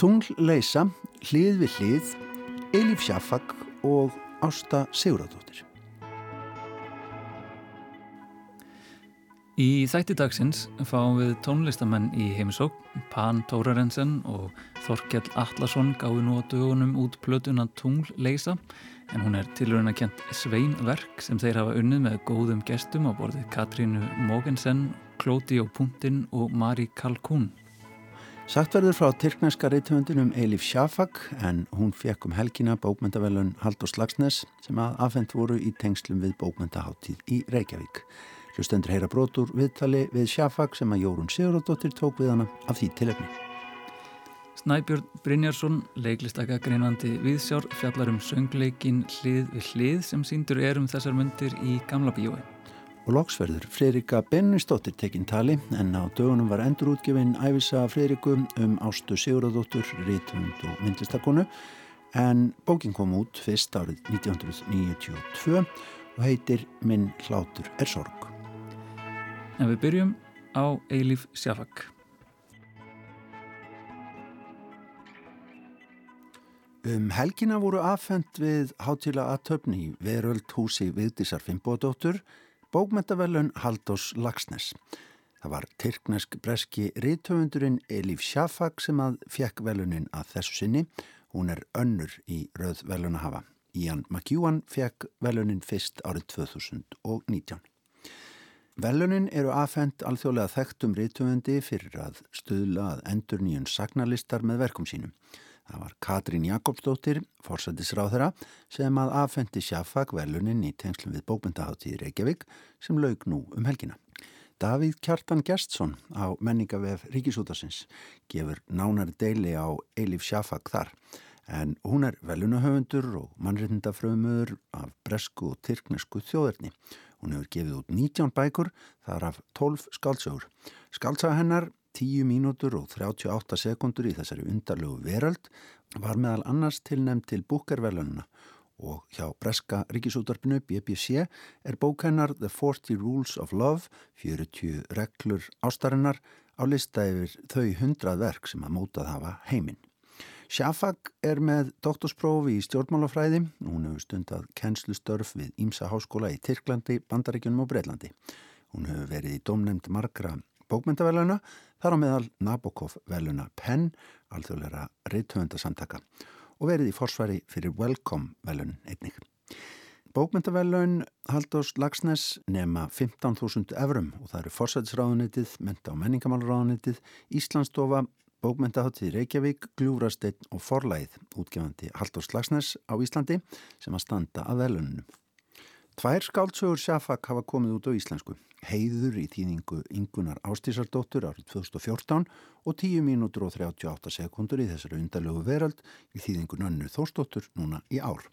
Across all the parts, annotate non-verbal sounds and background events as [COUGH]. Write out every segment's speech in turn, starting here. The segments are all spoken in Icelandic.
Tunglleisa, hlið við hlið, Elif Sjafag og Ásta Sigurðardóttir. Í þætti dagsins fáum við tónlistamenn í heimisók, Pan Tórarensen og Þorkjell Allarsson gáði nú á dögunum út plötuna Tungleisa en hún er tilurinn að kjent sveinverk sem þeir hafa unnið með góðum gestum á borðið Katrínu Mogensen, Klóti og Puntin og Mari Kalkún. Sagt verður frá tyrkneska reythöfundinum Eilif Sjafak en hún fekk um helgina bókmyndavelun Haldur Slagsnes sem að afhengt voru í tengslum við bókmyndaháttíð í Reykjavík. Hlustendur heyra brotur viðtali við Sjafak sem að Jórun Sigurðardóttir tók við hana af því tilöfni. Snæbjörn Brynjarsson, leiklistaka greinandi viðsjár, fjallar um söngleikin hlið við hlið sem síndur er um þessar myndir í Gamla bíói. Og loksverður Freirika Bennistóttir tekinn tali en á dögunum var endur útgefinn æfisa Freiriku um Ástu Sigurðardóttur, rítumund og myndlistakonu en bókin kom út fyrst árið 1992 og heitir Minn hlátur er sorg. En við byrjum á Eilif Sjafak. Um helgina voru aðfend við hátila aðtöfni í veröld húsi Vigdísar Fimboðdóttur bókmentavelun Haldós Lagsnes. Það var tyrknesk breski rítöfundurinn Elif Sjafak sem að fjekk velunin að þessu sinni. Hún er önnur í rauð veluna hafa. Ian McEwan fjekk velunin fyrst árið 2019. Velunin eru aðfend alþjóðlega þekktum rítöfundi fyrir að stuðla að endur nýjun sagnalistar með verkum sínum. Það var Katrín Jakobsdóttir, forsættisráðara, sem að aðfendi Sjafak velunin í tengslum við bókmyndaháttíð Reykjavík sem laug nú um helgina. Davíð Kjartan Gjertsson á menningavef Ríkisútasins gefur nánari deili á Eilif Sjafak þar en hún er velunahöfundur og mannreitndafröðumöður af bresku og tyrknesku þjóðerni. Hún hefur gefið út 19 bækur, þar af 12 skálsögur. Skálsaga hennar 10 mínútur og 38 sekundur í þessari undarlegu veröld var meðal annars tilnæmt til búkervelununa og hjá Breska ríkisútarpinu BBC er bókennar The 40 Rules of Love, 40 reglur ástarinnar á lista yfir þau 100 verk sem að mótað hafa heiminn. Sjafag er með doktorsprófi í stjórnmálafræði hún hefur stundað kennslustörf við Ímsa háskóla í Tyrklandi, Bandaríkjunum og Breitlandi. Hún hefur verið í domnefnd margra bókmyndaveluna, þar á meðal Nabokov veluna Penn, alþjóðleira reythöfundasamtaka og verið í forsvari fyrir Welcome velunin einnig. Bókmyndavelun Haldós Lagsnes nema 15.000 eurum og það eru forsætisráðunitið, menta- og menningamálráðunitið, Íslandsstofa, bókmyndaháttið Reykjavík, Gljúrasteinn og Forlæð, útgefandi Haldós Lagsnes á Íslandi sem að standa að veluninu. Tvær skáldsögur Sjafak hafa komið út á íslensku. Heiður í þýðingu Ingunar Ástísardóttur árið 2014 og 10 mínútur og 38 sekundur í þessari undalögu verald í þýðingu Nönnu Þórsdóttur núna í ár.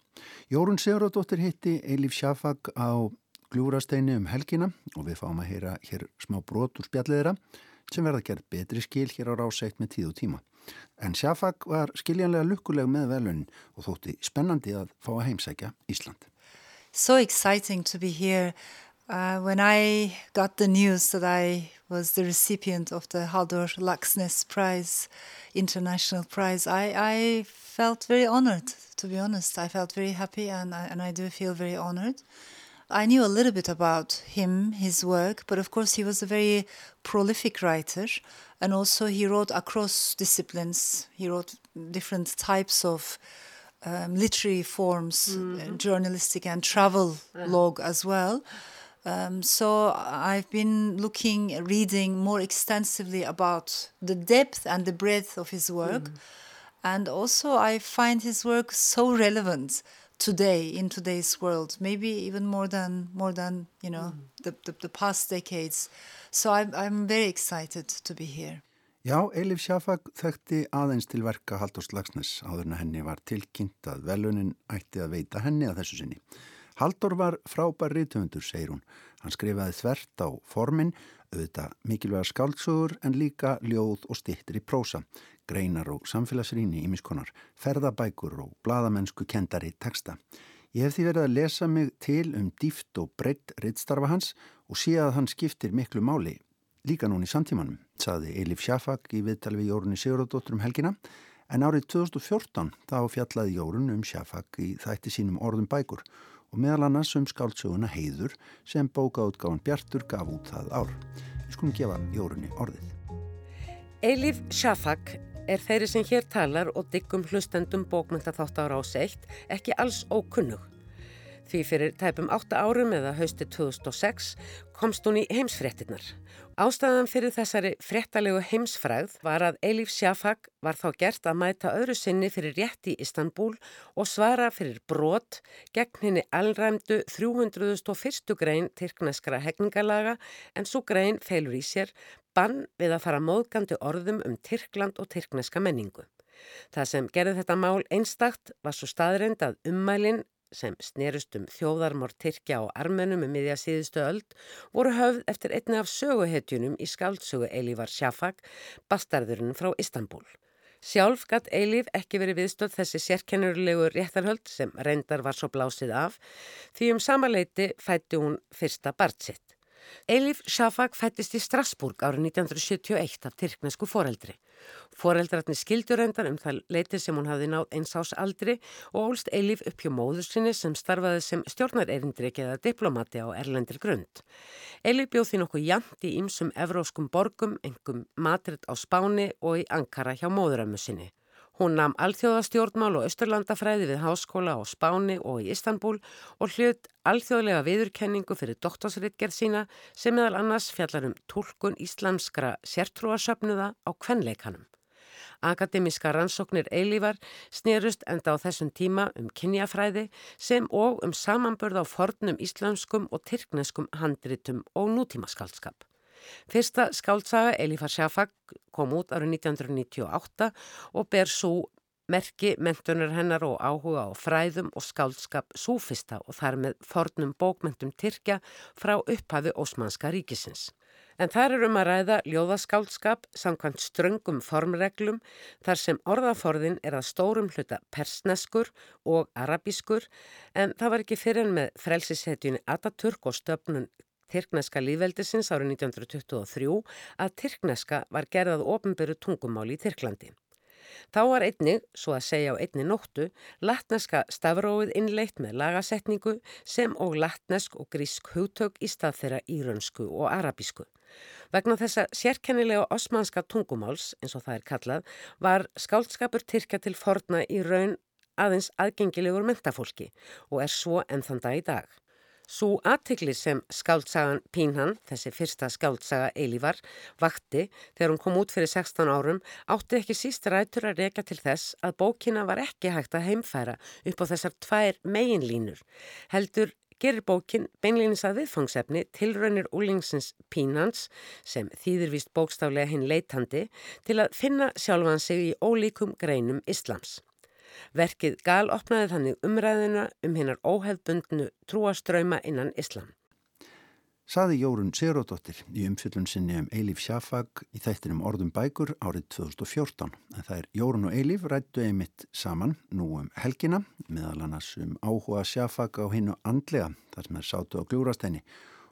Jórun Sigurðardóttir hitti Eilif Sjafak á Gljúrasteini um helgina og við fáum að heyra hér smá brot úr spjalliðra sem verða gerð betri skil hér á ráseitt með tíð og tíma. En Sjafak var skiljanlega lukkuleg með velunin og þótti spennandi að fá að heimsækja Ísland. So exciting to be here. Uh, when I got the news that I was the recipient of the Haldur Laxness Prize, International Prize, I, I felt very honored, to be honest. I felt very happy and I, and I do feel very honored. I knew a little bit about him, his work, but of course he was a very prolific writer and also he wrote across disciplines. He wrote different types of um, literary forms, uh, journalistic and travel log as well. Um, so I've been looking, reading more extensively about the depth and the breadth of his work. And also I find his work so relevant today in today's world, maybe even more than more than you know the, the, the past decades. So I'm, I'm very excited to be here. Já, Eilif Sjafak þekkti aðeins til verka Halldórs Lagsnes áður en henni var tilkynnt að velunin ætti að veita henni að þessu sinni. Halldór var frábær rítumundur, segir hún. Hann skrifaði þvert á formin, auðvitað mikilvæga skáldsögur en líka ljóð og stittir í prósa, greinar og samfélagsrýni í miskonar, ferðabækur og bladamennsku kendari texta. Ég hef því verið að lesa mig til um dýft og breytt rittstarfa hans og sé að hann skiptir miklu máli líka núni í samtímanum, saði Elif Sjafak í viðtali við Jórunni Sigurðardóttur um helgina, en árið 2014 þá fjallaði Jórun um Sjafak í þætti sínum orðum bækur og meðal annars um skáltsöguna Heiður sem bókaútgáðan Bjartur gaf út það ár. Við skulum gefa Jórunni orðið. Elif Sjafak er þeirri sem hér talar og diggum hlustendum bókmynda þátt ára á seitt ekki alls ókunnug. Því fyrir tæpum 8 árum eða hausti 2006 komst hún í heimsfrettinnar. Ástæðan fyrir þessari frettalegu heimsfræð var að Elif Sjafak var þá gert að mæta öðru sinni fyrir rétt í Istanbul og svara fyrir brot gegn henni allræmdu 301. grein Tyrkneskra hegningarlaga en svo grein feilur í sér bann við að fara móðgandi orðum um Tyrkland og tyrkneska menningu. Það sem gerði þetta mál einstakt var svo staðreind að ummælinn sem snerust um þjóðarmór Tyrkja og armenum um miðja síðustu öld voru höfð eftir einni af söguhetjunum í skáldsögu Eilívar Sjafak, bastarðurinn frá Istanbul. Sjálf gatt Eilíf ekki verið viðstöld þessi sérkennurlegu réttarhöld sem reyndar var svo blásið af því um samaleiti fætti hún fyrsta bartsitt. Eilif Shafak fættist í Strasburg árið 1971 af tyrknesku foreldri. Foreldrarnir skildur endar um það leiti sem hún hafði náð eins ás aldri og ólst Eilif upp hjá móður sinni sem starfaði sem stjórnarerindriki eða diplomati á erlendir grund. Eilif bjóð því nokkuð jæmt í ymsum evróskum borgum, engum Madrid á Spáni og í Ankara hjá móðurömmu sinni. Hún nam alþjóðastjórnmál og austurlandafræði við háskóla á Spáni og í Istanbul og hlut alþjóðlega viðurkenningu fyrir doktorsritgerð sína sem meðal annars fjallar um tólkun íslamskra sértrúasöfnuða á kvenleikanum. Akademiska rannsóknir eilívar snerust enda á þessum tíma um kynjafræði sem og um samanbörð á fornum íslamskum og tyrkneskum handritum og nútímaskaldskap. Fyrsta skáldsaga Elifar Sjafak kom út árið 1998 og ber svo merki mentunar hennar og áhuga á fræðum og skáldskap súfista og þar með fornum bókmentum Tyrkja frá upphafi Ósmanska ríkisins. En þar er um að ræða ljóðaskáldskap samkvæmt ströngum formreglum þar sem orðaforðin er að stórum hluta persneskur og arabískur en það var ekki fyrir en með frelsishetjunni Ataturk og stöfnun Tyrkneska líðveldisins árið 1923 að Tyrkneska var gerðað ofnböru tungumáli í Tyrklandi. Þá var einni, svo að segja á einni nóttu, latneska stafróið innleitt með lagasetningu sem og latnesk og grísk hugtök í stað þeirra írönsku og arabísku. Vegna þessa sérkennilega osmanska tungumáls, eins og það er kallað, var skáldskapur Tyrkja til forna í raun aðeins aðgengilegur mentafólki og er svo enn þann dag í dag. Svo aðtikli sem skáldsagan Pínhan, þessi fyrsta skáldsaga Eilívar, vakti þegar hún kom út fyrir 16 árum átti ekki síst rætur að reyka til þess að bókina var ekki hægt að heimfæra upp á þessar tvær meginlínur. Heldur gerir bókin beinleginis að viðfangsefni tilraunir úlingsins Pínhans sem þýðir vist bókstaflega hinn leitandi til að finna sjálfan sig í ólíkum greinum Islams. Verkið gal opnaði þannig umræðina um hinnar óhefbundnu trúaströyma innan Islam. Saði Jórun Sigurðardóttir í umfyllun sinni um Eilíf Sjafag í þættinum Orðum bækur árið 2014. En það er Jórun og Eilíf rættu einmitt saman nú um helgina meðal annars um áhuga Sjafag á hinnu andlega þar sem er sátu á gljúrastenni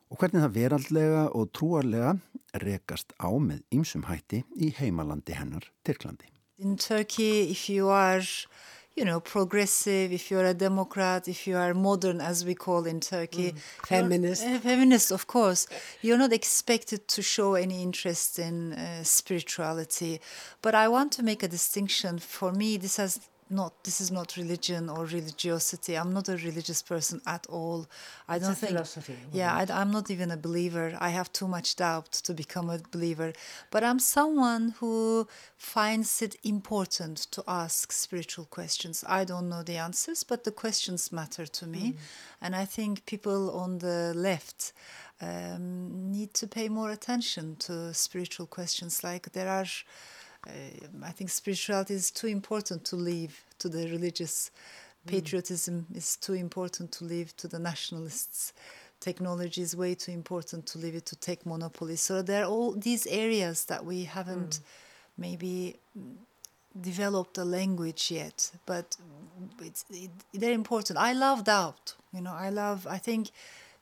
og hvernig það veraldlega og trúarlega rekast á með ýmsum hætti í heimalandi hennar Tyrklandi. In Turkey if you are you know, progressive, if you're a Democrat, if you are modern, as we call in Turkey, mm. feminist, uh, feminist, of course, you're not expected to show any interest in uh, spirituality. But I want to make a distinction. For me, this has not this is not religion or religiosity. I'm not a religious person at all. I don't think philosophy yeah I, am not even a believer. I have too much doubt to become a believer. But i'm someone who finds it important to ask spiritual questions. I don't know the answers but the questions matter to me. Mm. and i think people on the left um, need to pay more attention to spiritual questions. Like there are I think spirituality is too important to leave to the religious. Mm. Patriotism is too important to leave to the nationalists. Technology is way too important to leave it to take monopoly. So there are all these areas that we haven't mm. maybe developed a language yet, but it's it, they're important. I love doubt. You know, I love. I think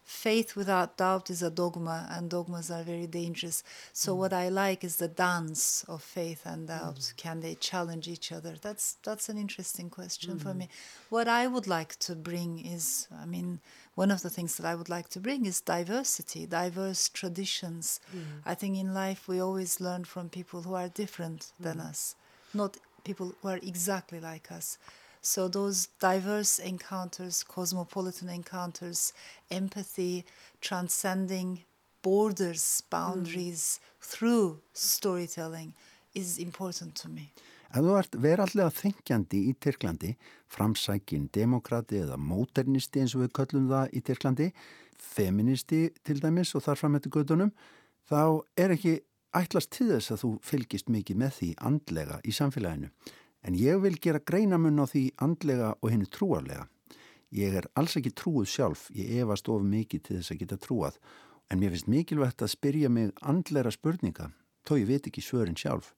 faith without doubt is a dogma, and dogmas are very dangerous. So mm. what I like is the dance of faith and doubt. Mm. Can they challenge each other? That's that's an interesting question mm. for me. What I would like to bring is, I mean, one of the things that I would like to bring is diversity, diverse traditions. Mm. I think in life we always learn from people who are different than mm. us, not people who are exactly like us. So those diverse encounters, cosmopolitan encounters, empathy, transcending borders, boundaries mm. through storytelling is important to me. Ef þú ert verallega þengjandi í Tyrklandi, framsækin demokrati eða móternisti eins og við köllum það í Tyrklandi, feministi til dæmis og þar fram eftir gödunum, þá er ekki ætlast til þess að þú fylgist mikið með því andlega í samfélaginu. En ég vil gera greinamun á því andlega og henni trúarlega. Ég er alls ekki trúið sjálf, ég efast of mikið til þess að geta trúað, en mér finnst mikilvægt að spyrja mig andleira spurninga, þó ég veit ekki svörin sjálf.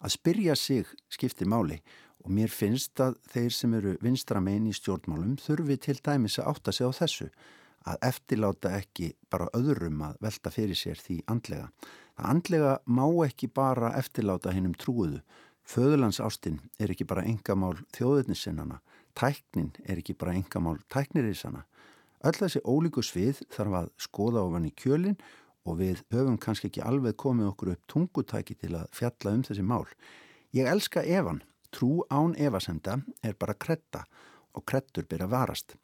Að spyrja sig skiptir máli og mér finnst að þeir sem eru vinstramein í stjórnmálum þurfi til dæmis að átta sig á þessu, að eftirláta ekki bara öðrum að velta fyrir sér því andlega. Það andlega má ekki bara eftirláta hennum trúiðu, Föðurlandsástinn er ekki bara engamál þjóðurnissinnana, tæknin er ekki bara engamál tæknirísana. Öll þessi ólíku svið þarf að skoða ofan í kjölinn og við höfum kannski ekki alveg komið okkur upp tungutæki til að fjalla um þessi mál. Ég elska Evan, trú án Evasemda er bara kretta og krettur byrja varast.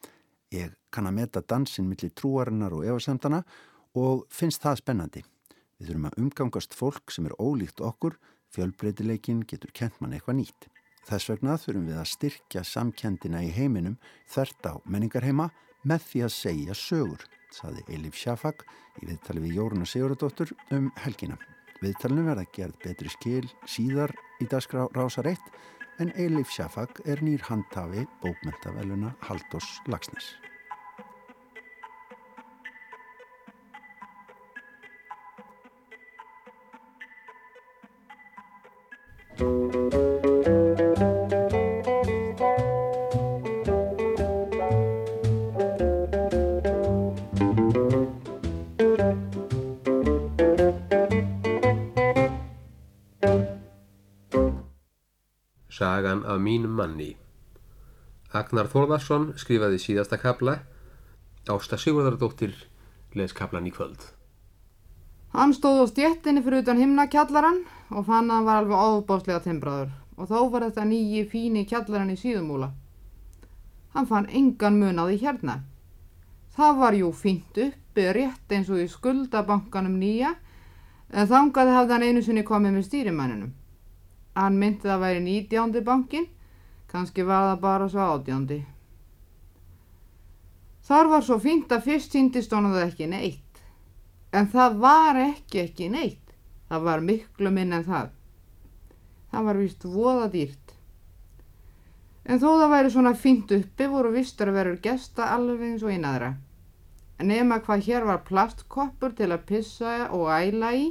Ég kann að meta dansinn millir trúarinnar og Evasemdana og finnst það spennandi. Við þurfum að umgangast fólk sem er ólíkt okkur Fjölbreytileikin getur kent mann eitthvað nýtt. Þess vegna þurfum við að styrkja samkendina í heiminum þvert á menningarheima með því að segja sögur, saði Elif Sjafak í viðtali við Jóruna Sigurðardóttur um helgina. Viðtalinu verða gerð betri skil síðar í dagskrá Rása Reitt en Elif Sjafak er nýr handhafi bókmentaveluna Haldós Lagsnes. Af mínum manni Agnar Þórðarsson skrifaði síðasta kabla Ásta Sigurðardóttir les kablan í kvöld Hann stóð á stjettinni fyrir utan himnakjallaran og fann að hann var alveg óbáslega timbraður og þó var þetta nýji fíni kjallaran í síðumúla. Hann fann engan mun á því hérna. Það var jú fínt uppi rétt eins og í skuldabankanum nýja en þangaði hafði hann einu sinni komið með stýrimænunum. Hann myndi að væri nýtjándi bankin, kannski var það bara svo átjándi. Þar var svo fínt að fyrst síndist að það ekki neitt. En það var ekki ekki neitt. Það var miklu minn en það. Það var vist voða dýrt. En þó það væri svona fínt uppi voru vistur að veru gesta alveg eins og einaðra. Nefna hvað hér var plastkoppur til að pissa og æla í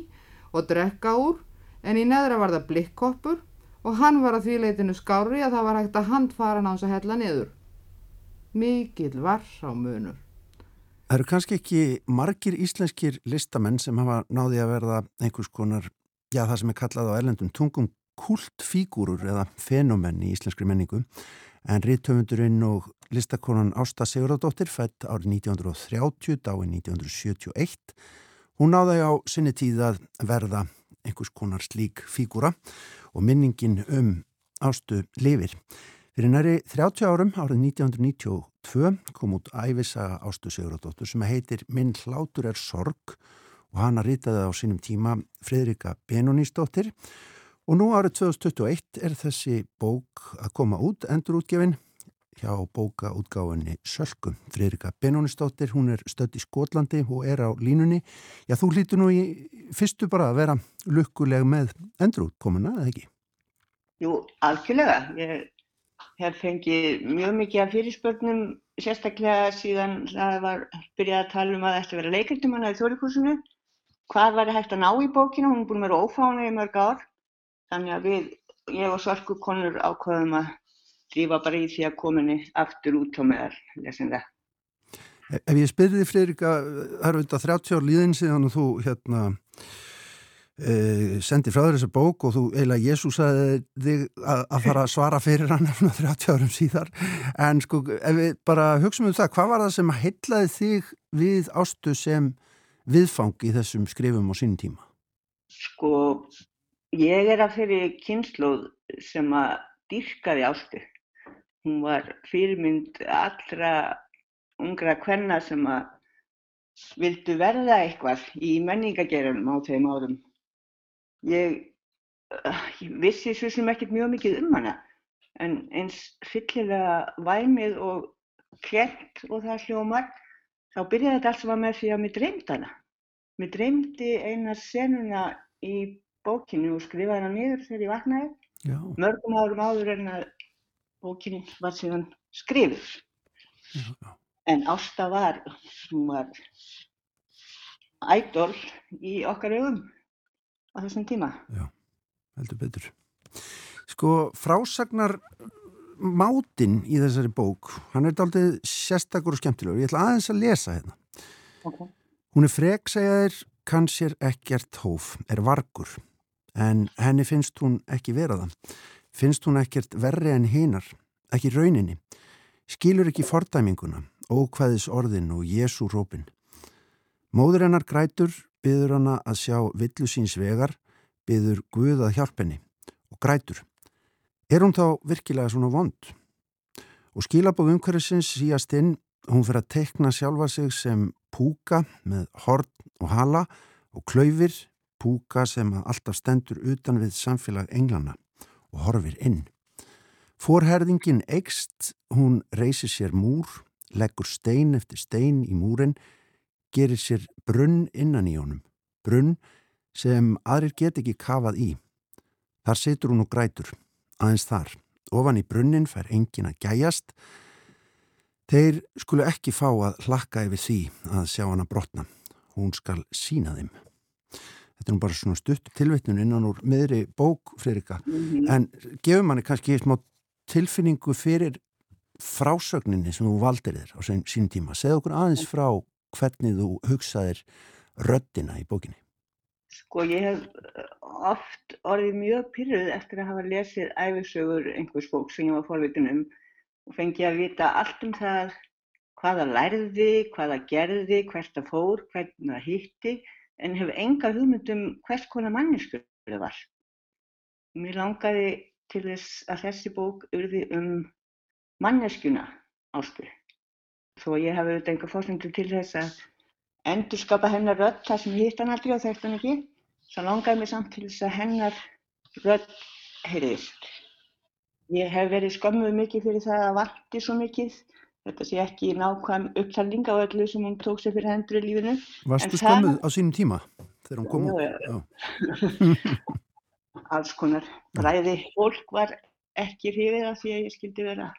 og drekka úr en í neðra var það blikkkoppur og hann var að því leitinu skári að það var hægt að handfara náns að hella niður. Mikið var sá munur. Það eru kannski ekki margir íslenskir listamenn sem hafa náði að verða einhvers konar, já það sem er kallað á erlendum tungum kultfígúrur eða fenomenn í íslenskri menningu en ríðtöfundurinn og listakonan Ásta Sigurðardóttir fætt árið 1930 dái 1971 hún náði á sinni tíð að verða einhvers konar slík fígúra og minningin um Ástu lifir. Fyrir næri 30 árum árið 1992 kom út æfisaga Ástu Sigurðardóttur sem heitir Minn hlátur er sorg og hana rýtaði á sínum tíma Fridrika Benonísdóttir og nú árið 2021 er þessi bók að koma út, endurútgefin hjá bókaútgáfinni Sölkum. Fridrika Benonísdóttir, hún er stödd í Skotlandi og er á línunni. Já, þú hlýtu nú í fyrstu bara að vera lukkuleg með endurútkomuna, eða ekki? Jú, algjörlega. Ég hef fengið mjög mikið af fyrirspörnum sérstaklega síðan það var byrjað að tala um að það ætti að vera leikendum hana í þórikursinu hvað var hægt að ná í bókinu hún er búin að vera ófána í mörg ár þannig að við, ég og Svarku konur ákvaðum að drífa bara í því að kominni aftur út á meðal lesinlega Ef ég spyrði Friðrika, það eru þetta 30 ár líðin síðan og þú hérna e, sendi frá þér þessa bók og þú eiginlega Jésús að þig að, að fara að svara fyrir hann [LAUGHS] 30 árum síðar en sko ef við bara hugsaum um það, hvað var það sem heitlaði þig við ástu sem viðfang í þessum skrifum á sínum tíma? Sko, ég er að fyrir kynsluð sem að dyrkaði ástu. Hún var fyrirmynd allra ungra kvenna sem að vildu verða eitthvað í menningagerunum á þeim árum. Ég, uh, ég vissi svo sem ekkert mjög mikið um hana en eins fyllilega væmið og klent og það hljómar þá byrjaði þetta alls að vera með því að mér dreymd hana. Mér dreymdi eina senuna í bókinu og skrifaði hana niður þegar ég vaknaði. Já. Mörgum árum áður en að bókinu var síðan skrifur. Já. En Ásta var, hún var ædol í okkar augum á þessum tíma. Já, heldur betur. Sko, frásagnar mátin í þessari bók, hann er aldrei sérstakur og skemmtilegur. Ég ætla aðeins að lesa hérna. Okay. Hún er frek, segja þér, kannsér ekkert hóf, er vargur, en henni finnst hún ekki vera það. Finnst hún ekkert verri en hinar, ekki rauninni. Skilur ekki fordæminguna, ókvæðis orðin og Jésu rópin. Móður hennar grætur, byður hana að sjá villu síns vegar, byður Guð að hjálpenni og grætur. Er hún þá virkilega svona vond? Og skilabóð umhverfisins síast inn, hún fyrir að tekna sjálfa sig sem púka með horn og hala og klaufir, púka sem alltaf stendur utan við samfélag englana og horfir inn. Forherðingin eikst, hún reysir sér múr leggur stein eftir stein í múrin, gerir sér brunn innan í honum, brunn sem aðrir get ekki kafað í. Þar setur hún og grætur, aðeins þar, ofan í brunnin fær engin að gæjast, þeir skulu ekki fá að hlakka yfir því að sjá hana brotna, hún skal sína þeim. Þetta er nú bara svona stutt tilveitnun innan úr meðri bók, Freirika, mm -hmm. en gefur manni kannski smá tilfinningu fyrir frásögninni sem þú valdir þér á sín tíma. Segð okkur aðeins frá hvernig þú hugsaðir röddina í bókinni. Sko ég hef eh, oft orðið mjög pyrruð eftir að hafa lesið æfisögur einhvers bók sem ég var forvitin um og fengið að vita allt um það hvaða lærði, hvaða gerði, hvert að fór, hvernig það hýtti en hef enga hugmyndum hvers konar manneskur það var. Mér langaði til þess að þessi bók urði um manneskjuna ástu. Þó ég hafi auðvitað einhver fórstundur til þess að endur skapa hennar rödd þar sem hitt hann aldrei og þekkt hann ekki. Það langaði mig samt til þess að hennar rödd heyrðist. Ég hef verið skömmuð mikið fyrir það að varti svo mikið. Þetta sé ekki nákvæm upptalning á öllu sem hún tók sér fyrir hendur í lífinu. Varstu skömmuð á sínum tíma þegar hún kom út? [LAUGHS] Alls konar. Bræði fólk var ekki hrifið af því að ég skildi vera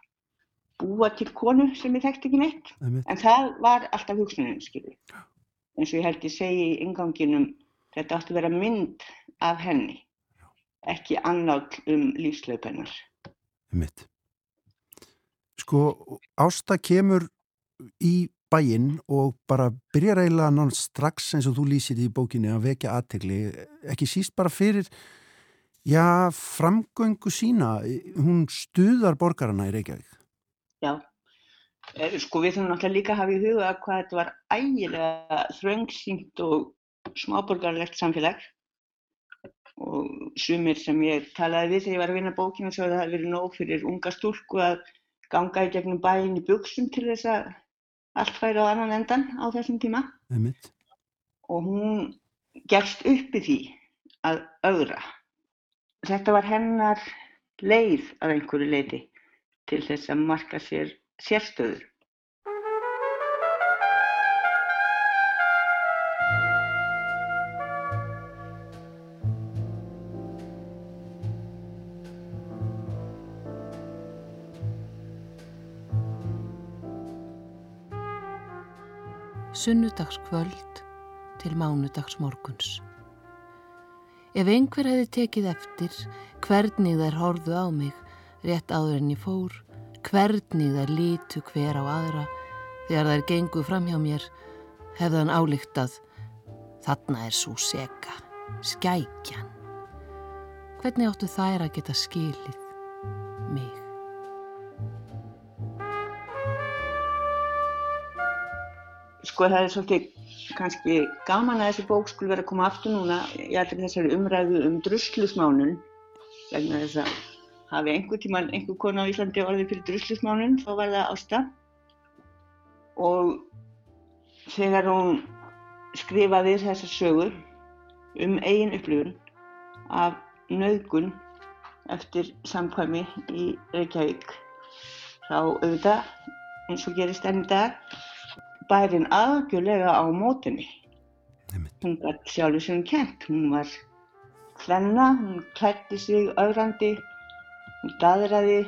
búa til konu sem ég þekkti ekki neitt. Æmi. en það var alltaf hugsunin skilur eins og ég held ég segi í inganginum þetta átti að vera mynd af henni ekki annátt um lífslaupennar Mitt Sko Ásta kemur í bæinn og bara byrjar eiginlega náttúrulega strax eins og þú lýsir í bókinni að vekja aðtegli ekki síst bara fyrir já, framgöngu sína. Hún stuðar borgarna í Reykjavík. Já, eh, sko við þurfum náttúrulega líka að hafa í huga hvað þetta var ægilega þröngsýnt og smáborgarlegt samfélag. Og sumir sem ég talaði við þegar ég var að vinna bókina svo að það hefði verið nóg fyrir unga stúlku að ganga í gegnum bæin í buksum til þess að allt færi á annan endan á þessum tíma Einmitt. og hún gerst upp í því að auðra. Þetta var hennar leið af einhverju leiti til þess að marka sér sérstöður. Sunnudagskvöld til mánudagsmorguns. Ef einhver hefði tekið eftir hvernig þær horðu á mig rétt áður en ég fór, hvernig þær lítu hver á aðra Þegar þær gengu fram hjá mér hefði hann álíktað þarna er svo seka, skækjan. Hvernig áttu þær að geta skilið mig? Sko það er svolítið kannski gaman að þessi bók skulle vera að koma aftur núna í allir þessari umræðu um druslusmánun vegna þess að hafi einhver tíman einhver kona á Íslandi orðið fyrir druslusmánun þá var það ásta. Og þegar hún skrifaði þessa sögur um eigin upplifun af nöðgun eftir samkvæmi í Reykjavík þá auðvitað eins og gerist enn í dag bærin aðgjörlega á mótunni. Hún gætt sjálfur sem kent. Hún var hlenna, hún klætti sig augrandi, hún daðraði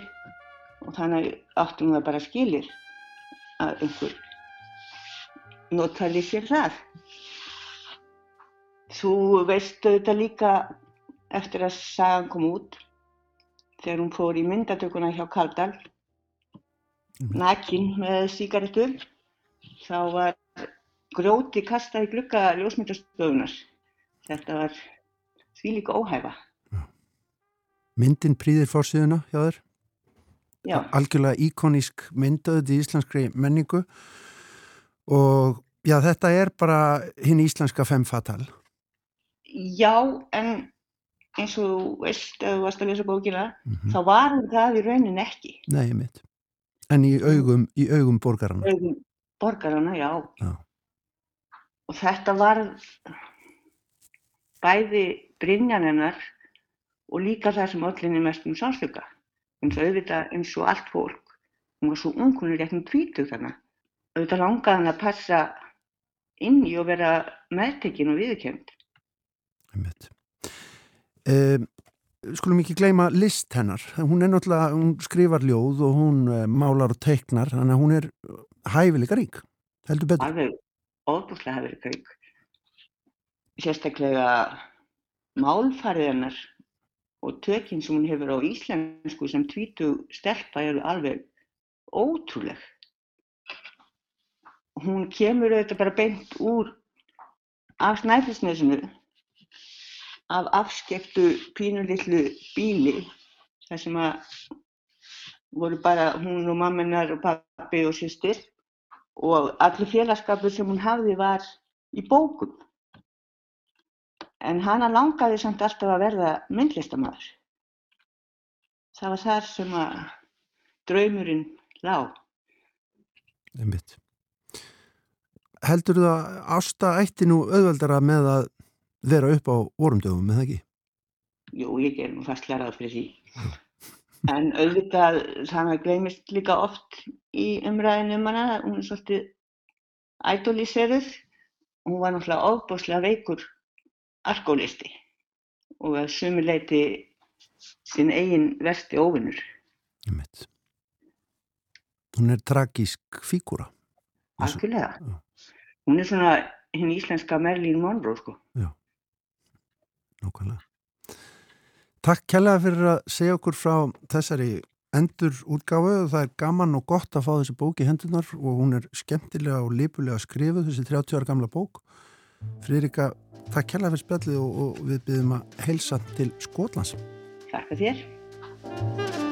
og þannig áttum við bara skilir að einhver notali sér það. Þú veist auðvitað líka eftir að sagan kom út þegar hún fór í myndatökuna hjá Kaldal nakin með síkaretur þá var grjóti kastað í glukka ljósmyndastöðunar. Þetta var því líka óhæfa. Myndin prýðir fórsíðuna hjá þér? Já. Algjörlega íkonísk myndaðið í íslenskri menningu og já, þetta er bara hinn íslenska femfatal. Já, en eins og þú veist, ef þú varst að lesa bókina, mm -hmm. þá var það í raunin ekki. Nei, mitt. En í augum, í augum borgarana. Augum borgarana, já. já. Og þetta var bæði Brynjan hennar og líka það sem öllinni mest um sánstöka. eins og auðvitað eins og allt fólk. Hún var svo ung, hún er rétt um tvítug þannig. Auðvitað langaði hann að passa inn í og vera meðtekinn og viðkjönd. Um, skulum ekki gleyma list hennar. Hún er náttúrulega, hún skrifar ljóð og hún uh, málar og teiknar, þannig að hún er hæfileika rík, heldur betur. Alveg óbúslega hæfileika rík. Sérstaklega málfarið hennar og tökinn sem hún hefur á íslensku sem tvítu stelpa eru alveg ótrúleg. Hún kemur auðvitað bara beint úr af snæfisnesinu af afskektu pínulillu bíli þar sem að voru bara hún og mamminar og pappi og sýstir og allir félagskapur sem hún hafði var í bókum. En hana langaði samt alltaf að verða myndlistamæður. Það var þar sem að draumurinn lág. Einmitt. Heldur þú að ásta ætti nú auðveldara með að vera upp á vorumdöfum, eða ekki? Jú, ég ger nú fastlega ráð fyrir því. En auðvitað, þannig að gleymist líka oft í umræðinu um hana, hún er svolítið ædolíseruð. Hún var náttúrulega ofbáslega veikur alkoholisti og að sumuleiti sinn eigin versti óvinnur. Ég veit. Hún er tragísk fígúra. Algjörlega. Hún er svona hinn íslenska Merlín Monroe, sko. Já, nákvæmlega. Takk kærlega fyrir að segja okkur frá þessari endur útgáfu. Það er gaman og gott að fá þessi bók í hendunar og hún er skemmtilega og lipulega skrifuð, þessi 30 ára gamla bók. Friðrika, takk kærlega fyrir spjallið og, og við byrjum að heilsa til Skotlands. Takk að þér.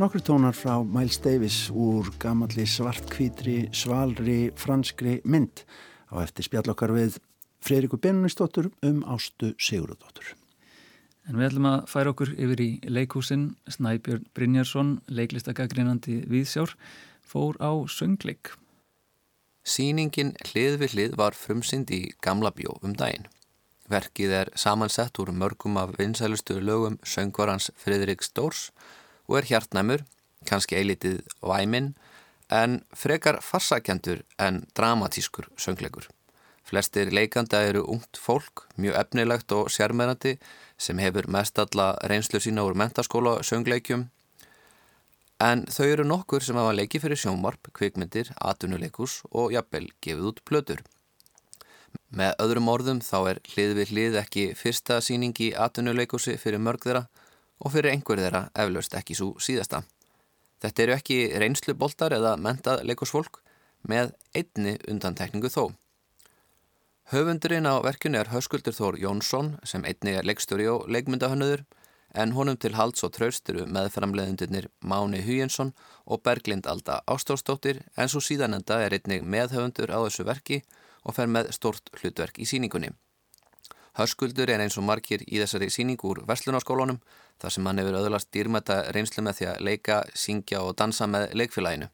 Nokkur tónar frá Miles Davis úr gamalli svartkvítri, svalri, franskri mynd á eftir spjallokkar við Freiriku Benunistóttur um Ástu Sigurðardóttur. En við ætlum að færa okkur yfir í leikhúsin. Snæbjörn Brynjarsson, leiklistagagreinandi Víðsjár, fór á söngleik. Sýningin hlið við hlið var frumsynd í Gamla bjó um daginn. Verkið er samansett úr mörgum af vinsælustu lögum söngvarans Fridrik Stórs og er hjartnæmur, kannski eilitið væminn, en frekar farsakjandur en dramatískur söngleikur. Flestir leikanda eru ungt fólk, mjög efnilegt og sérmennandi sem hefur mest alla reynslu sína úr mentaskóla söngleikjum en þau eru nokkur sem hafa leikið fyrir sjónvarp, kvikmyndir, atunuleikus og jafnvel gefið út plötur. Með öðrum orðum þá er hlið við hlið ekki fyrsta síning í atvinnuleikusi fyrir mörg þeirra og fyrir einhver þeirra eflaust ekki svo síðasta. Þetta eru ekki reynslu boltar eða mentað leikusfólk með einni undantekningu þó. Höfundurinn á verkjunni er Höskuldur Þór Jónsson sem einni er leikstjóri og leikmyndahönnöður en honum til halds og traust eru meðframleðundirnir Máni Huyensson og Berglind Alda Ástórsdóttir en svo síðanenda er einnig meðhöfundur á þessu verki og fer með stort hlutverk í síningunni. Hörskuldur er eins og margir í þessari síningu úr Verslunarskólunum þar sem hann hefur öðlast dýrmæta reynslu með því að leika, syngja og dansa með leikfélaginu.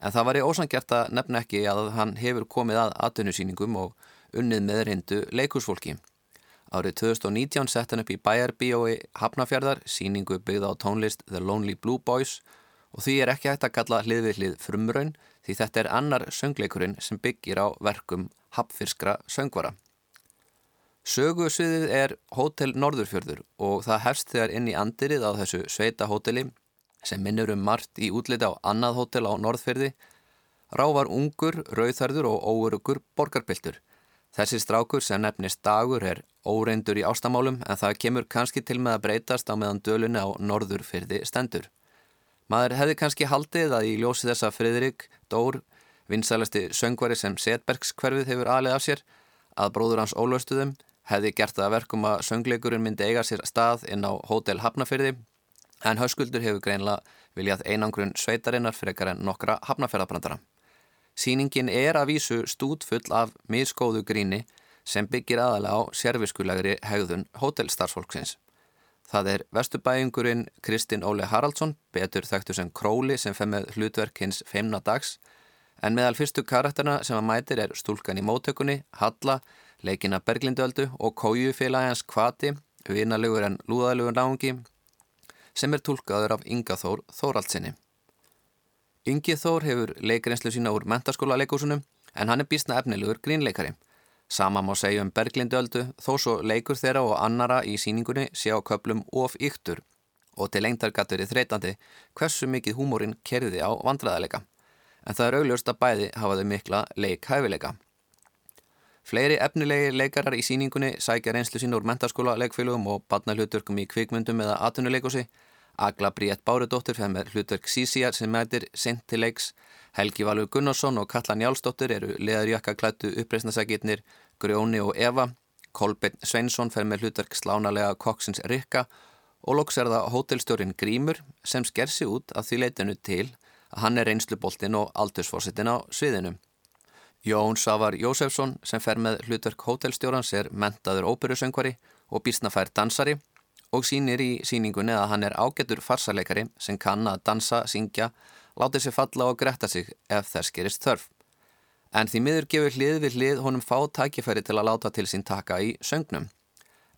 En það var í ósangjart að nefna ekki að hann hefur komið að atvinnusýningum og unnið með reyndu leikusfólki. Árið 2019 sett hann upp í Bæjarbíói Hafnafjörðar síningu byggða á tónlist The Lonely Blue Boys og því er ekki hægt að kalla hlið við hlið frumraun því þetta er annar söngleikurinn sem byggir á verkum hapfyrskra söngvara. Sögusviðið er Hótel Norðurfjörður og það hefst þegar inn í andirið á þessu sveita hóteli sem minnur um margt í útliti á annað hótel á Norðfjörði. Rávar ungur, rauðarður og óurugur borgarpiltur. Þessi strákur sem nefnist dagur er óreindur í ástamálum en það kemur kannski til með að breytast á meðan dölunni á Norðurfjörði stendur. Maður hefði kannski haldið að í ljósi þessa Fridrik Dór vinsælasti söngvari sem Setbergs hverfið hefur alið af sér, að bróður hans ólaustuðum hefði gert það verkum að söngleikurinn myndi eiga sér stað inn á Hótel Hafnafyrði, en hauskuldur hefur greinlega viljað einangrun sveitarinnar fyrir ekkar en nokkra hafnafjörðabrandara. Sýningin er að vísu stútfull af miskóðu gríni sem byggir aðalega á sérfiskulegri hegðun hótelstarfsfólksins. Það er vestubæjungurinn Kristinn Óli Haraldsson, betur þekktu sem Króli sem fem með hlutverk hins feimna dags, En meðal fyrstu karakterna sem að mætir er stúlkan í móttökunni, Halla, leikina Berglindöldu og kójufélagans Kvati, vinalegur en lúðalegur náungi, sem er tólkaður af Inga Þór Þóraldsinni. Ingi Þór hefur leikrinslu sína úr mentaskóla leikúsunum en hann er bísna efnilegur grínleikari. Sama má segja um Berglindöldu þó svo leikur þeirra og annara í síningunni sé á köplum of yktur og til lengtar gatur í þreytandi hversu mikið húmórin kerði á vandræðalega en það er augljóst að bæði hafa þau mikla leikhæfileika. Fleiri efnilegi leikarar í síningunni sækja reynslu sín úr mentaskóla leikfélugum og badna hlutverkum í kvikmyndum eða atunuleikosi. Agla Bríett Bárudóttir fenn með hlutverk Sísíjar sem mætir sent til leiks. Helgi Valur Gunnarsson og Katla Njálsdóttir eru leðarjakka klættu uppreysnasækirnir Grjóni og Eva. Kolbeinn Sveinsson fenn með hlutverk slánalega Koksins Rikka og loks er það hótelstjórin Grímur sem sker sig út af því leitinu til að hann er reynsluboltinn og aldursforsettin á sviðinu. Jón Savar Jósefsson sem fer með hlutverk hótelstjórans er mentaður óperusöngvari og bísnafær dansari og sínir í síningunni að hann er ágættur farsarleikari sem kann að dansa, syngja, láta sér falla og gretta sig ef þess gerist þörf. En því miður gefur hlið við hlið honum fá tækifæri til að láta til sín taka í söngnum.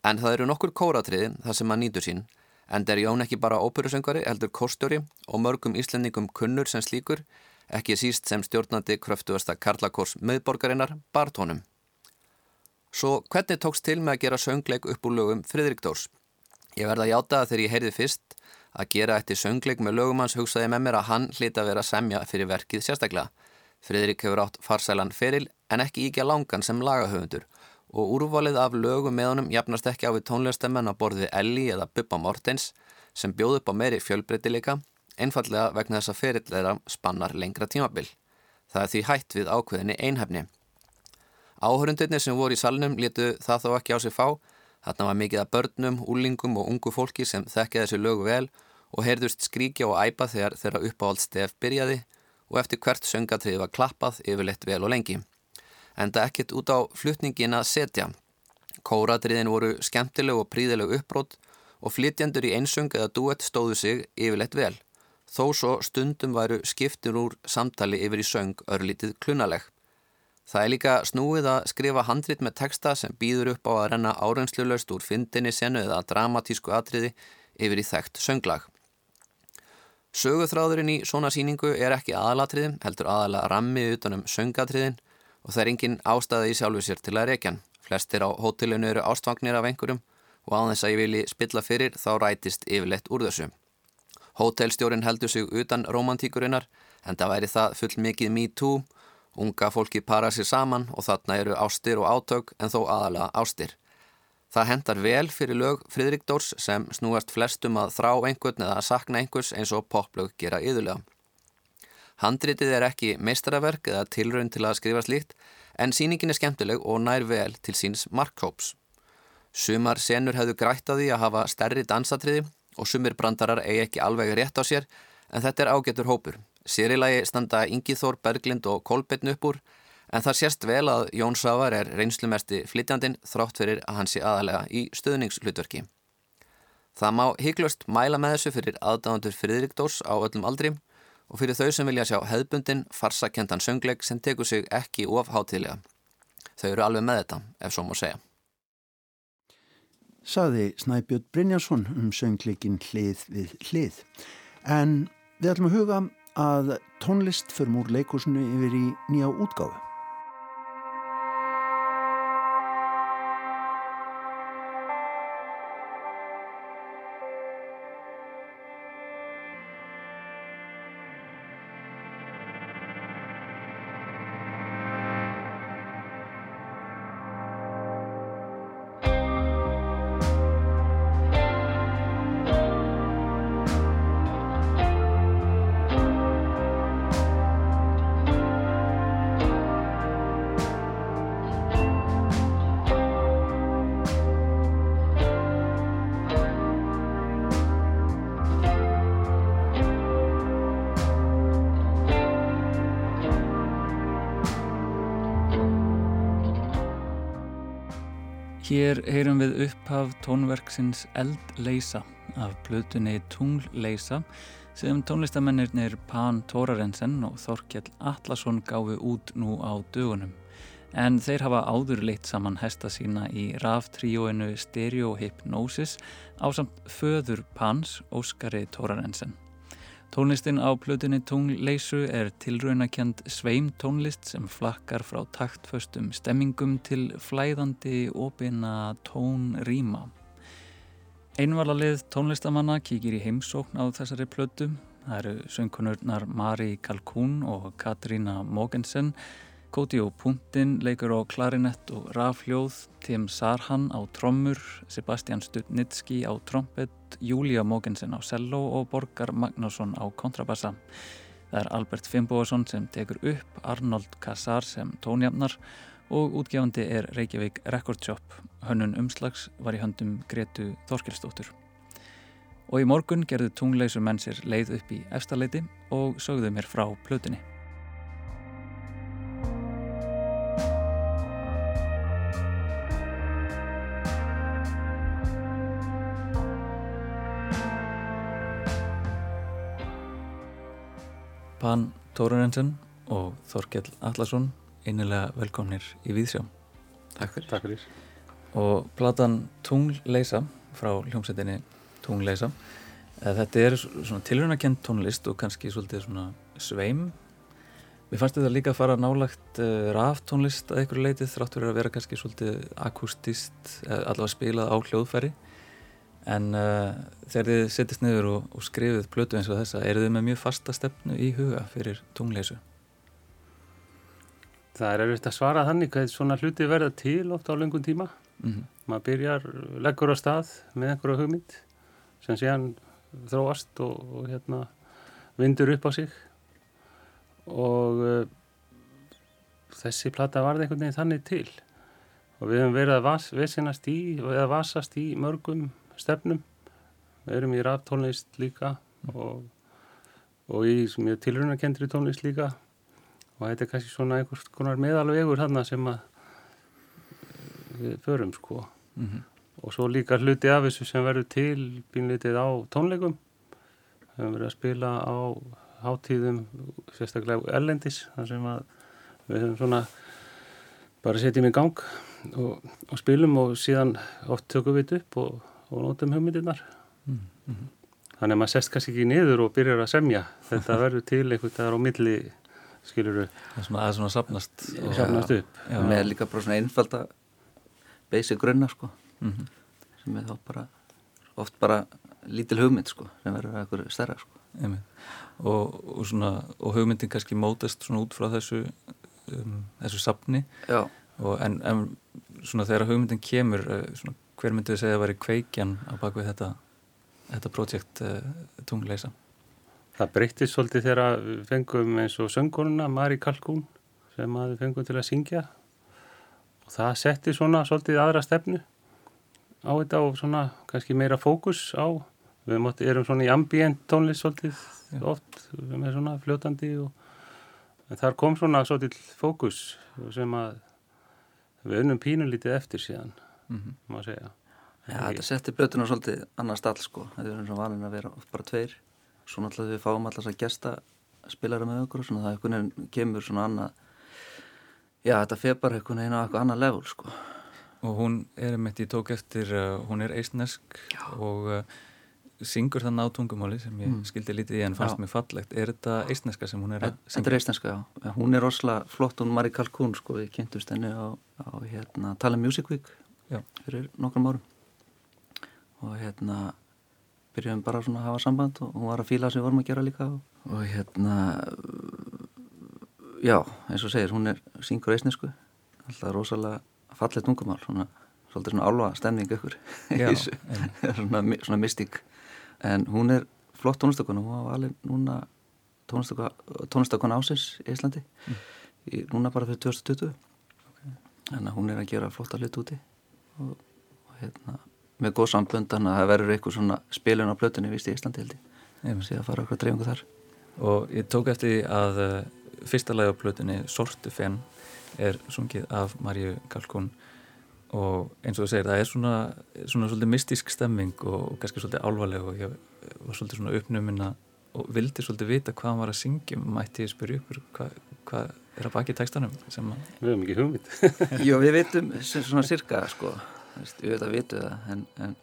En það eru nokkur kóratriðin þar sem hann nýtur sín En der Jón ekki bara óperusöngari, heldur kórstjóri og mörgum íslendingum kunnur sem slíkur, ekki síst sem stjórnandi kröftuasta Karlakors miðborgarinnar, Bartónum. Svo hvernig tókst til með að gera söngleik upp úr lögum Fridrik Dórs? Ég verða að játa að þegar ég heyrði fyrst að gera eftir söngleik með lögum hans hugsaði með mér að hann hlita að vera að semja fyrir verkið sérstaklega. Fridrik hefur átt farsælan feril en ekki íkja langan sem lagahöfundur og úrvalið af lögum með honum jafnast ekki á við tónlistamenn á borðið Elli eða Bubba Mortens sem bjóð upp á meiri fjölbreytileika, einfallega vegna þess að ferilleira spannar lengra tímabil. Það er því hætt við ákveðinni einhefni. Áhörundinni sem voru í salnum letu það þó ekki á sig fá, þarna var mikið af börnum, úlingum og ungu fólki sem þekkja þessi lögu vel og heyrðust skríkja og æpa þegar þeirra uppáhald stef byrjaði og eftir hvert söngatriði var klappað yfirleitt vel og lengi. Enda ekkert út á flutningin að setja. Kóratriðin voru skemmtileg og príðileg uppbrót og flytjandur í einsöng eða duett stóðu sig yfirleitt vel. Þó svo stundum væru skiptir úr samtali yfir í söng örlítið klunaleg. Það er líka snúið að skrifa handrit með texta sem býður upp á að renna árenslulegst úr fyndinni senu eða dramatísku atriði yfir í þekkt sönglag. Söguþráðurinn í svona síningu er ekki aðalatriðin, heldur aðala rammi utanum söngatriðin og það er engin ástæði í sjálfu sér til að reykjan. Flestir á hótelinu eru ástfangnir af einhverjum og á þess að ég vilji spilla fyrir þá rætist yfirleitt úr þessu. Hótelstjórin heldur sig utan romantíkurinnar en það væri það full mikið me too, unga fólki para sér saman og þarna eru ástir og átök en þó aðalega ástir. Það hendar vel fyrir lög Fridrik Dórs sem snúast flestum að þrá einhvern eða að sakna einhvers eins og poplög gera yðurlega. Handritið er ekki meistaraverk eða tilraun til að skrifa slíkt en síningin er skemmtileg og nær vel til síns markkóps. Sumar senur hefðu grætt að því að hafa stærri dansatriði og sumir brandarar eigi ekki alveg rétt á sér en þetta er ágetur hópur. Sérilagi standa Ingiþór, Berglind og Kolbetn upp úr En það sérst vel að Jón Sávar er reynslumesti flytjandin þrátt fyrir að hann sé aðalega í stöðningshlutverki. Það má hygglust mæla með þessu fyrir aðdáðandur Fridrik Dórs á öllum aldri og fyrir þau sem vilja sjá hefðbundin farsakentan söngleik sem tekur sig ekki of hátilega. Þau eru alveg með þetta, ef svo má segja. Saði Snæbjörn Brynjarsson um söngleikin hlið við hlið. En við ætlum að huga að tónlist fyrir múr leikursinu yfir í nýja útgáfu. Hér heyrum við upphaf tónverksins Eldleisa af blötunni Tungleisa sem tónlistamennirnir Pan Tórarensen og Þorkjell Atlasson gáfi út nú á dögunum. En þeir hafa áður leitt saman hesta sína í raftríóinu Stereo Hypnosis á samt föður Pans, Óskari Tórarensen. Tónlistin á plötunni Tungleysu er tilraunakend sveim tónlist sem flakkar frá taktföstum stemmingum til flæðandi opina tónrýma. Einvalalið tónlistamanna kíkir í heimsókn á þessari plötu. Það eru söngkonurnar Mari Kalkún og Katrína Mogensen Koti og Puntin leikur á klarinett og rafljóð, Tim Sarhan á trommur, Sebastian Stutnitski á trompet, Júlia Mogensen á cello og Borgar Magnásson á kontrabassa. Það er Albert Fimboðarsson sem tekur upp, Arnold Kassar sem tónjafnar og útgefandi er Reykjavík Record Shop. Hönnun umslags var í höndum Gretu Þorkelsdóttur. Og í morgun gerðu tungleysu menn sér leið upp í efstaleiti og sögðu mér frá plötunni. Pan Tórarensen og Þorkell Allarsson einilega velkomnir í Víðsjá Takk fyrir. Takk fyrir. og platan Tungleisa frá hljómsveitinni Tungleisa eh, þetta er svona tilrunakent tónlist og kannski svolítið svona sveim Mér fannst þetta líka að fara nálagt uh, eh, ráftónlist að einhverju leitið þrátt verið að vera kannski svolítið akustist, allavega spilað á hljóðfæri En uh, þegar þið sittist niður og, og skrifið plötu eins og þessa, eru þið með mjög fasta stefnu í huga fyrir tungleysu? Það er auðvitað að svara þannig hvað svona hluti verða til ofta á lengun tíma. Mm -hmm. Maður byrjar, leggur á stað með einhverju hugmynd sem séðan þróast og, og hérna, vindur upp á sig og uh, þessi plata varði einhvern veginn þannig til og við hefum verið að vas, vesinast í eða vasast í mörgum stefnum. Erum í rap tónlist líka og, og í mjög tilrunarkendri tónlist líka. Og þetta er kannski svona einhvers konar meðalvegur þarna sem að við förum sko. Mm -hmm. og svo líka hluti af þessu sem verður til bínlitið á tónleikum. Við höfum verið að spila á hátíðum sérstaklega ellendis þar sem að við höfum svona bara setjum í gang og, og spilum og síðan oft tökum við upp og, og nótum hugmyndirnar. Mm -hmm. þannig að maður sest kannski ekki niður og byrjar að semja. Þetta [LAUGHS] verður til einhvern veginn á milli skiluru það er svona, svona sapnast, sapnast upp. Já, með líka bara svona einfalda basic grunna sko. Mm -hmm. sem er þá bara oft bara lítil hugmynd sko sem verður eitthvað stærra sko. Og, og, svona, og hugmyndin kannski mótast svona út frá þessu um, þessu sapni en, en svona þegar hugmyndin kemur eh, svona, hver myndið þið segja að veri kveikjan á bakvið þetta þetta projekt uh, tungleisa Það breyttist svolítið þegar við fengum eins og sönguruna Mari Kalkún sem við fengum til að syngja. Og það setti svona svolítið aðra stefnu á þetta og svona kannski meira fókus á. Við mátti, erum svona í ambient tónlist svolítið Já. oft með svona fljótandi og þar kom svona svolítið fókus sem að við unnum pínulítið eftir síðan mm -hmm. má segja Já, þetta setti blötuna svolítið annar stall sko, þetta er svona valin að vera bara tveir, svo náttúrulega við fáum alltaf að gesta spilara með okkur og svona það einhvern veginn kemur svona annað já, þetta feð bara einhvern veginn á eitthvað annar level sko. Og hún er meitt í tók eftir, uh, hún er eistnesk og uh, syngur það nátungumáli sem ég mm. skildi lítið í en fannst já. mér fallegt. Er þetta eistneska sem hún er að syngja? Þetta er eistneska, já. Hún er rosalega flott, hún Mari Kalkún, sko, við kynntumst henni á, á hérna, Tala Music Week já. fyrir nokkrum árum. Og hérna byrjuðum bara svona að hafa samband og hún var að fíla sem við vorum að gera líka og, og hérna já, eins og segir, hún er syngur eisnesku, alltaf rosalega fallið tungumál, svona svolítið svona álva stemning ykkur [LAUGHS] [LAUGHS] svona, svona mystík en hún er flott tónlistakona hún var alveg núna tónlistakona ásins í Íslandi. Mm. í, núna bara fyrir 2020 okay. en hún er að gera flotta hlut úti og, og hérna með góð sambund þannig að það verður eitthvað svona spilun á blötunni vist í Íslandi held ég. Síðan að fara okkur að dreifungu þar. Og ég tók eftir að fyrsta lagi á plötunni Sortu fenn er sungið af Marju Kalkún og eins og þú segir það er svona, svona svolítið mystísk stemming og, og kannski svolítið álvarleg og ég var svolítið svona uppnumina og vildi svolítið vita hvað hann var að syngja. Mætti ég spyrja upp hvað, hvað er að baki textanum Við hefum ekki hugmynd. [LAUGHS] Jó við vitum svona cirka sko, við veitum að vitu það en, en,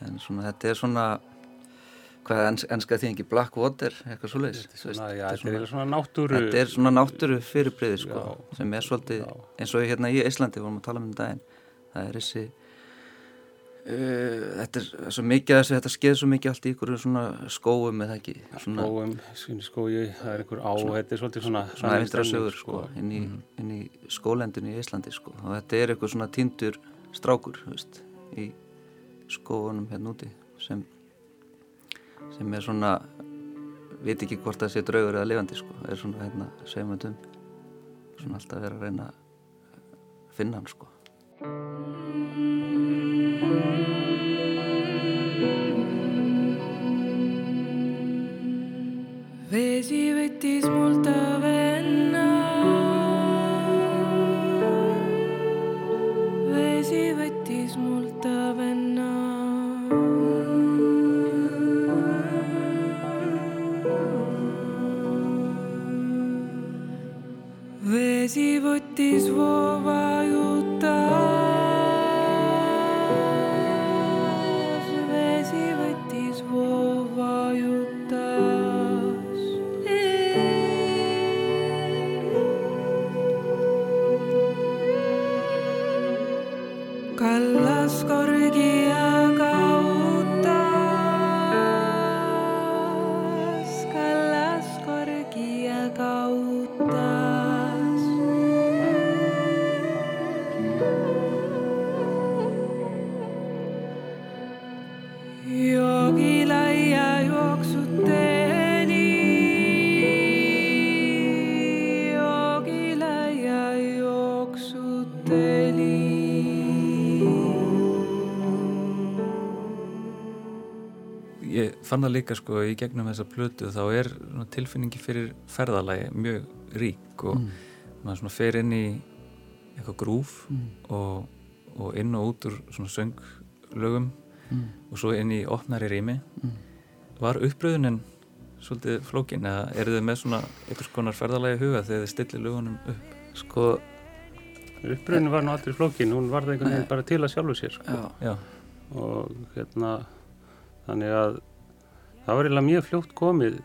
en svona þetta er svona hvað ens, ennska því ekki Blackwater eitthvað svo leiðis þetta er svona, svona náttúru þetta er svona náttúru fyrirbriði sko, sem er svolítið já. eins og hérna í Íslandi vorum að tala um þetta daginn. Það er þessi þetta er svo mikið þessi, þetta skeið svo mikið allt í ykkur svona skóum eða ekki? Svona, skóum, skói, það er ykkur á svona, þetta er svolítið svona svona eftir að sögur sko, inn, í, mm. inn í skólendinu í Íslandi sko. Og þetta er ykkur svona tindur strákur veist, í skóunum hérna úti sem sem er svona veit ekki hvort það sé draugur eða lifandi sko, er svona hérna segjumöndum svona alltaf verið að reyna að finna hann sko Vesi võttis mult venna fann það líka sko í gegnum þessa plötu þá er tilfinningi fyrir ferðalagi mjög rík og mm. maður svona fer inn í eitthvað grúf mm. og, og inn og út úr svona sönglögum mm. og svo inn í opnari rými mm. var uppröðunin svolítið flókin eða eru þið með svona einhvers konar ferðalagi huga þegar þið stillir lögunum upp? Sko uppröðunin var nú aldrei flókin hún var það einhvern veginn bara til að sjálfu sér sko. Já. Já. og hérna þannig að það var eiginlega mjög fljótt komið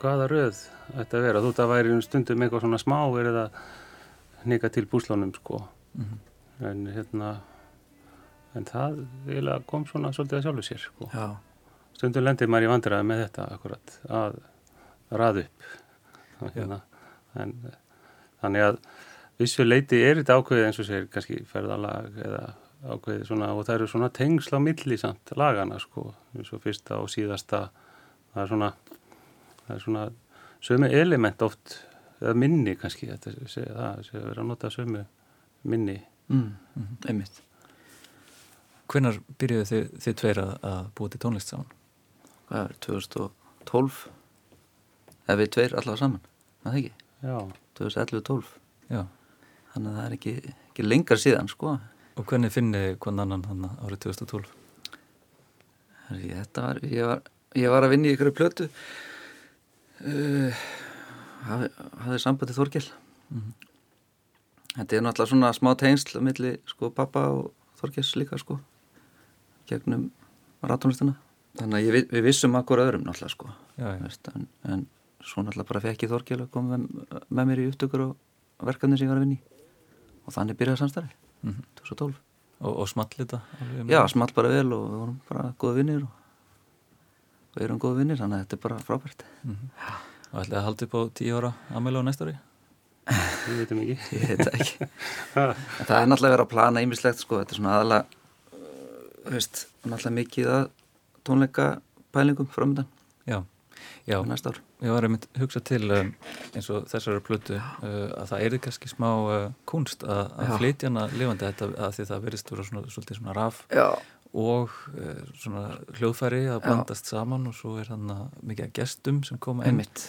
hvaða röð þetta að vera, þú veist að væri stundum eitthvað svona smá verið að neka til búslánum sko mm -hmm. en hérna en það eiginlega kom svona svolítið að sjálfu sér sko Já. stundum lendir maður í vandræði með þetta akkurat að raða upp hérna. en þannig að vissu leiti er þetta ákveðið eins og sér kannski ferðalag eða ákveðið svona og það eru svona tengsla á milli samt lagana sko eins og fyrsta og síðasta. Það er svona það er svona sömu element oft eða minni kannski þetta sé það sé að vera að nota sömu minni. Mm, mm, einmitt. Hvenar byrjuðu þið, þið tveir að, að búa til tónlist saman? Hvað er 2012 eða við tveir allavega saman það er ekki? Já. 2011-12 Já. Þannig að það er ekki, ekki lengar síðan sko Og hvernig finnið hvern annan hann árið 2012? Þetta var ég, var ég var að vinna í ykkur plötu uh, hafði, hafði sambandið Þorgjell mm -hmm. Þetta er náttúrulega svona smá tengsl millir sko pappa og Þorgjells líka sko gegnum ratónlistina þannig að ég, við vissum akkur öðrum náttúrulega sko já, já. Veist, en, en svo náttúrulega bara fekk ég Þorgjell að koma með, með mér í upptökur og verkefni sem ég var að vinni og þannig byrjaði samstarfi mm -hmm. 2012 Og, og small þetta? Já, small bara vel og við vorum bara góða vinnir og, og erum góða vinnir þannig að þetta er bara frábært mm -hmm. Og ætlaði að halda upp á tíu ára aðmælu á næsta ári? [LAUGHS] Ég veit um ekki Ég veit ekki [LAUGHS] Það er náttúrulega verið að plana ýmislegt sko, þetta er svona aðalega uh, veist, náttúrulega mikið að tónleika pælingum framöndan Já, já næsta ár Ég var að hugsa til um, eins og þessari plötu uh, að það er kannski smá uh, kunst að, að flytja hana lifandi þetta að því það verist vera svona, svolítið svona raf já. og uh, svona hljóðfæri að blandast já. saman og svo er hann mikið gestum sem koma inn Einmitt.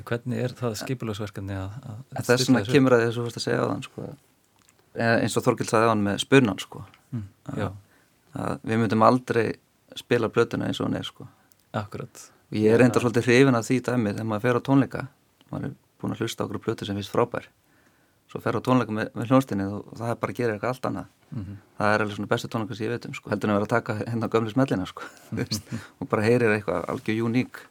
hvernig er það skipulagsverkefni að, að það er svona kemur að því að þú fórst að segja á þann sko. eins og Þorgild sagði á hann með spurnan sko. mm, að við myndum aldrei spila plötuna eins og hann er sko. Akkurat og ég er reyndar svolítið hrifin að því dæmi þegar maður fer á tónleika. Maður er búin að hlusta okkur plötu sem finnst frábær. Svo fer á tónleika með, með hljónstinni og, og það er bara að gera eitthvað allt annað. Mm -hmm. það er alveg svona bestu tónleika sem ég veit um sko. heldur en að vera að taka hérna gömlu smellina sko. [LAUGHS] og bara heyrir eitthvað algjör uník.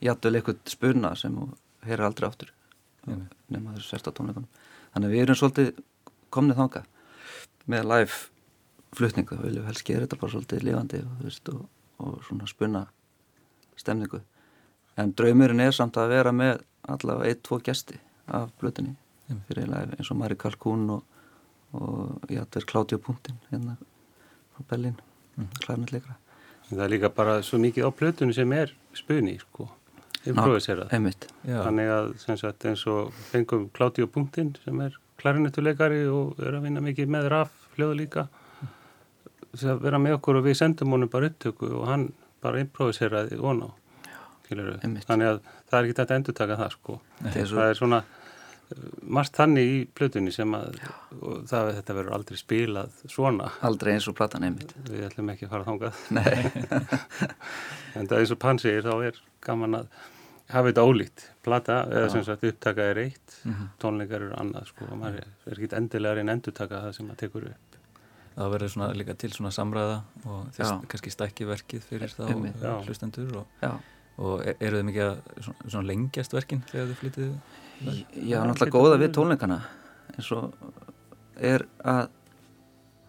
Jættul eitthvað spurna sem heyrir aldrei áttur mm. nema þessu sérsta tónleikunum. Þannig að við erum svolítið komnið þanga með live flutningu við viljum helst gera þetta bara svolítið lifandi og, og svona spunna stemningu. En draumurinn er samt að vera með allavega ein, tvo gesti af blötunni mm. fyrir live eins og Mari Kalkún og, og já, þetta er Claudio Puntin hérna frá Berlin mm. klarnetleikra Það er líka bara svo mikið á blötunni sem er spunni sko, improviserað þannig að sagt, eins og fengum Claudio Puntin sem er klarnetleikari og er að vinna mikið með raf hljóðu líka að vera með okkur og við sendum honum bara upptöku og hann bara improviseraði von á þannig að það er ekki þetta endur taka það sko. Nei, það er svona margt þannig í plötunni sem að það, þetta verður aldrei spilað svona. Aldrei eins og platan einmitt. Við ætlum ekki að fara þángað en það eins og Pann segir þá er gaman að hafa þetta ólíkt. Plata eða sem sagt upptaka er eitt -hmm. tónleikar eru annað sko. Og maður er ekki endilega einn endur taka það sem maður tekur upp það verður svona líka til svona samræða og þess kannski stækki verkið fyrir þá Já. hlustendur og, og er, eru þið mikið að svona, svona lengjast verkin þegar þið flytið Já, náttúrulega góða við tónleikana eins og er að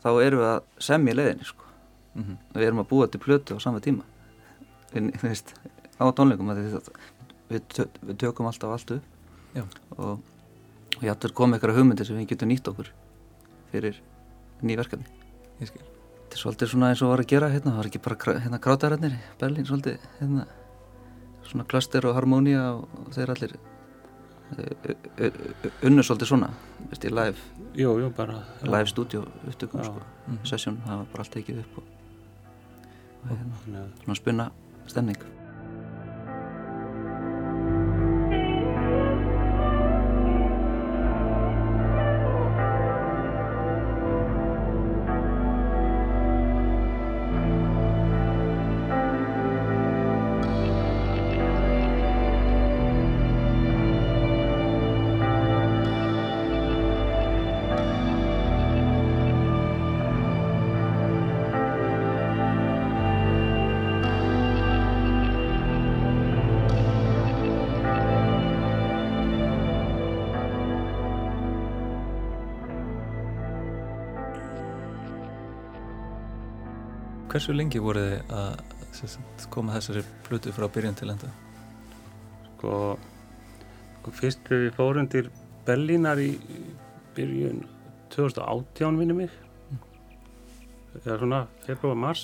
þá erum við að semja leiðinni sko. Mm -hmm. við erum að búa til plötu á sama tíma. Við, veist, á tónleikum við, við, við tökum alltaf allt upp. Já. og og ég ættur komið eitthvað hugmyndir sem við getum nýtt okkur fyrir nýverkefni Ég skil. Þetta er svolítið svona eins og var að gera hérna, það var ekki bara hérna krátararnir í Berlín svolítið hérna svona klaster og harmónia og, þeir allir unnu svolítið svona, veist ég, live Jú, jú, bara live studio upptökum, Já. sko, mm -hmm. session það var bara allt tekið upp og, og hérna, Já. svona spunna stemning Hversu lengi voru þið að koma þessari blötu frá byrjun til enda? Sko, sko fyrst við fórum til Berlínar í byrjun 2018 minnum mig. Eða svona februar mars.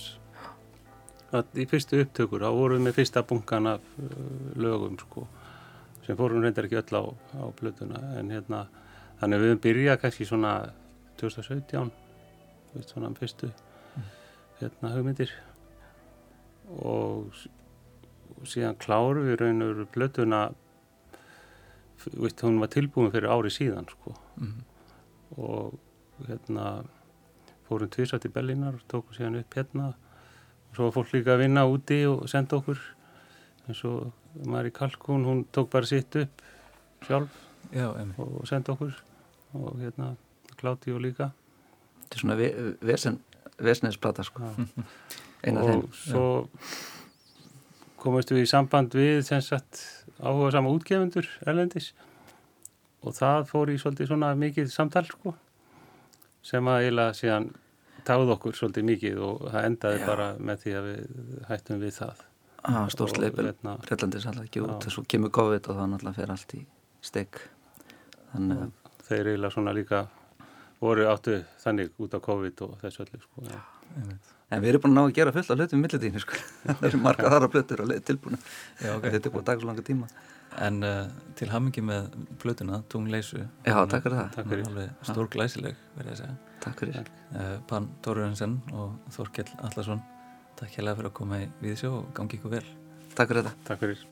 Að í fyrstu upptökur þá vorum við með fyrsta bunkan af uh, lögum sko sem fórum reyndar ekki öll á, á blötuna en hérna þannig við höfum byrjað kannski svona 2017 veist, svona fyrstu hérna hugmyndir. Og, og síðan kláru við raun og veru blötuna veist, hún var tilbúin fyrir ári síðan sko. Mm -hmm. og hérna fórum tvísvært í Bellinar og tókum síðan upp hérna. Og svo var fólk líka að vinna úti og senda okkur. Eins og Mari Kalkún hún tók bara sitt upp sjálf Já, og senda okkur. Og hérna Kláti og líka. Þetta er svona vesen, vesnesplata sko. [LAUGHS] Og svo komumst við í samband við áhuga sama útgefundur erlendis. Og það fór í svolítið svona mikið samtal sko sem að eiginlega síðan táð okkur svolítið mikið og það endaði Já. bara með því að við hættum við það. Ah, Stórsleipil, Breitlandis alltaf ekki út. Og svo kemur COVID og þá náttúrulega fer allt í steg Þannig að Þeir eiginlega svona líka voru áttu þannig út á COVID og þessu öllu sko Já, En við erum búin að ná að gera fullt af hlutum í millitíðinu sko. [LAUGHS] Það eru marga þar að blöttur og tilbúinu okay. Þetta er búin að taka svo langa tíma. En uh, til hamingi með blötuna, Tungleysu Já, takk fyrir það. Takk fyrir. Stór glæsileg, verði að segja. Takk fyrir. Uh, Pann Tóruðansson og Þorkell Allarsson Takk hérlega fyrir að koma í viðsjó og gangi ykkur vel. Takk fyrir þetta. Takk fyrir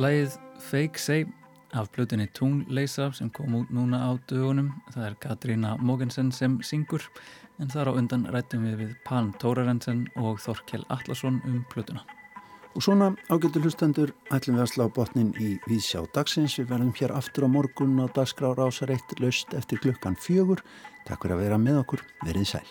Lægið Fake Say af blöðinni Tungleisa sem kom út núna á dögunum. Það er Katrína Mogensen sem syngur en þar á undan rættum við við Pan Tórarensen og Þorkel Allarsson um blöðuna. Og svona ágættu hlustendur ætlum við að slá botnin í Víðsjá dagsins. Við verðum hér aftur á morgun á dagskrár ásar eitt löst eftir klukkan fjögur. Takk fyrir að vera með okkur. Verið sæl.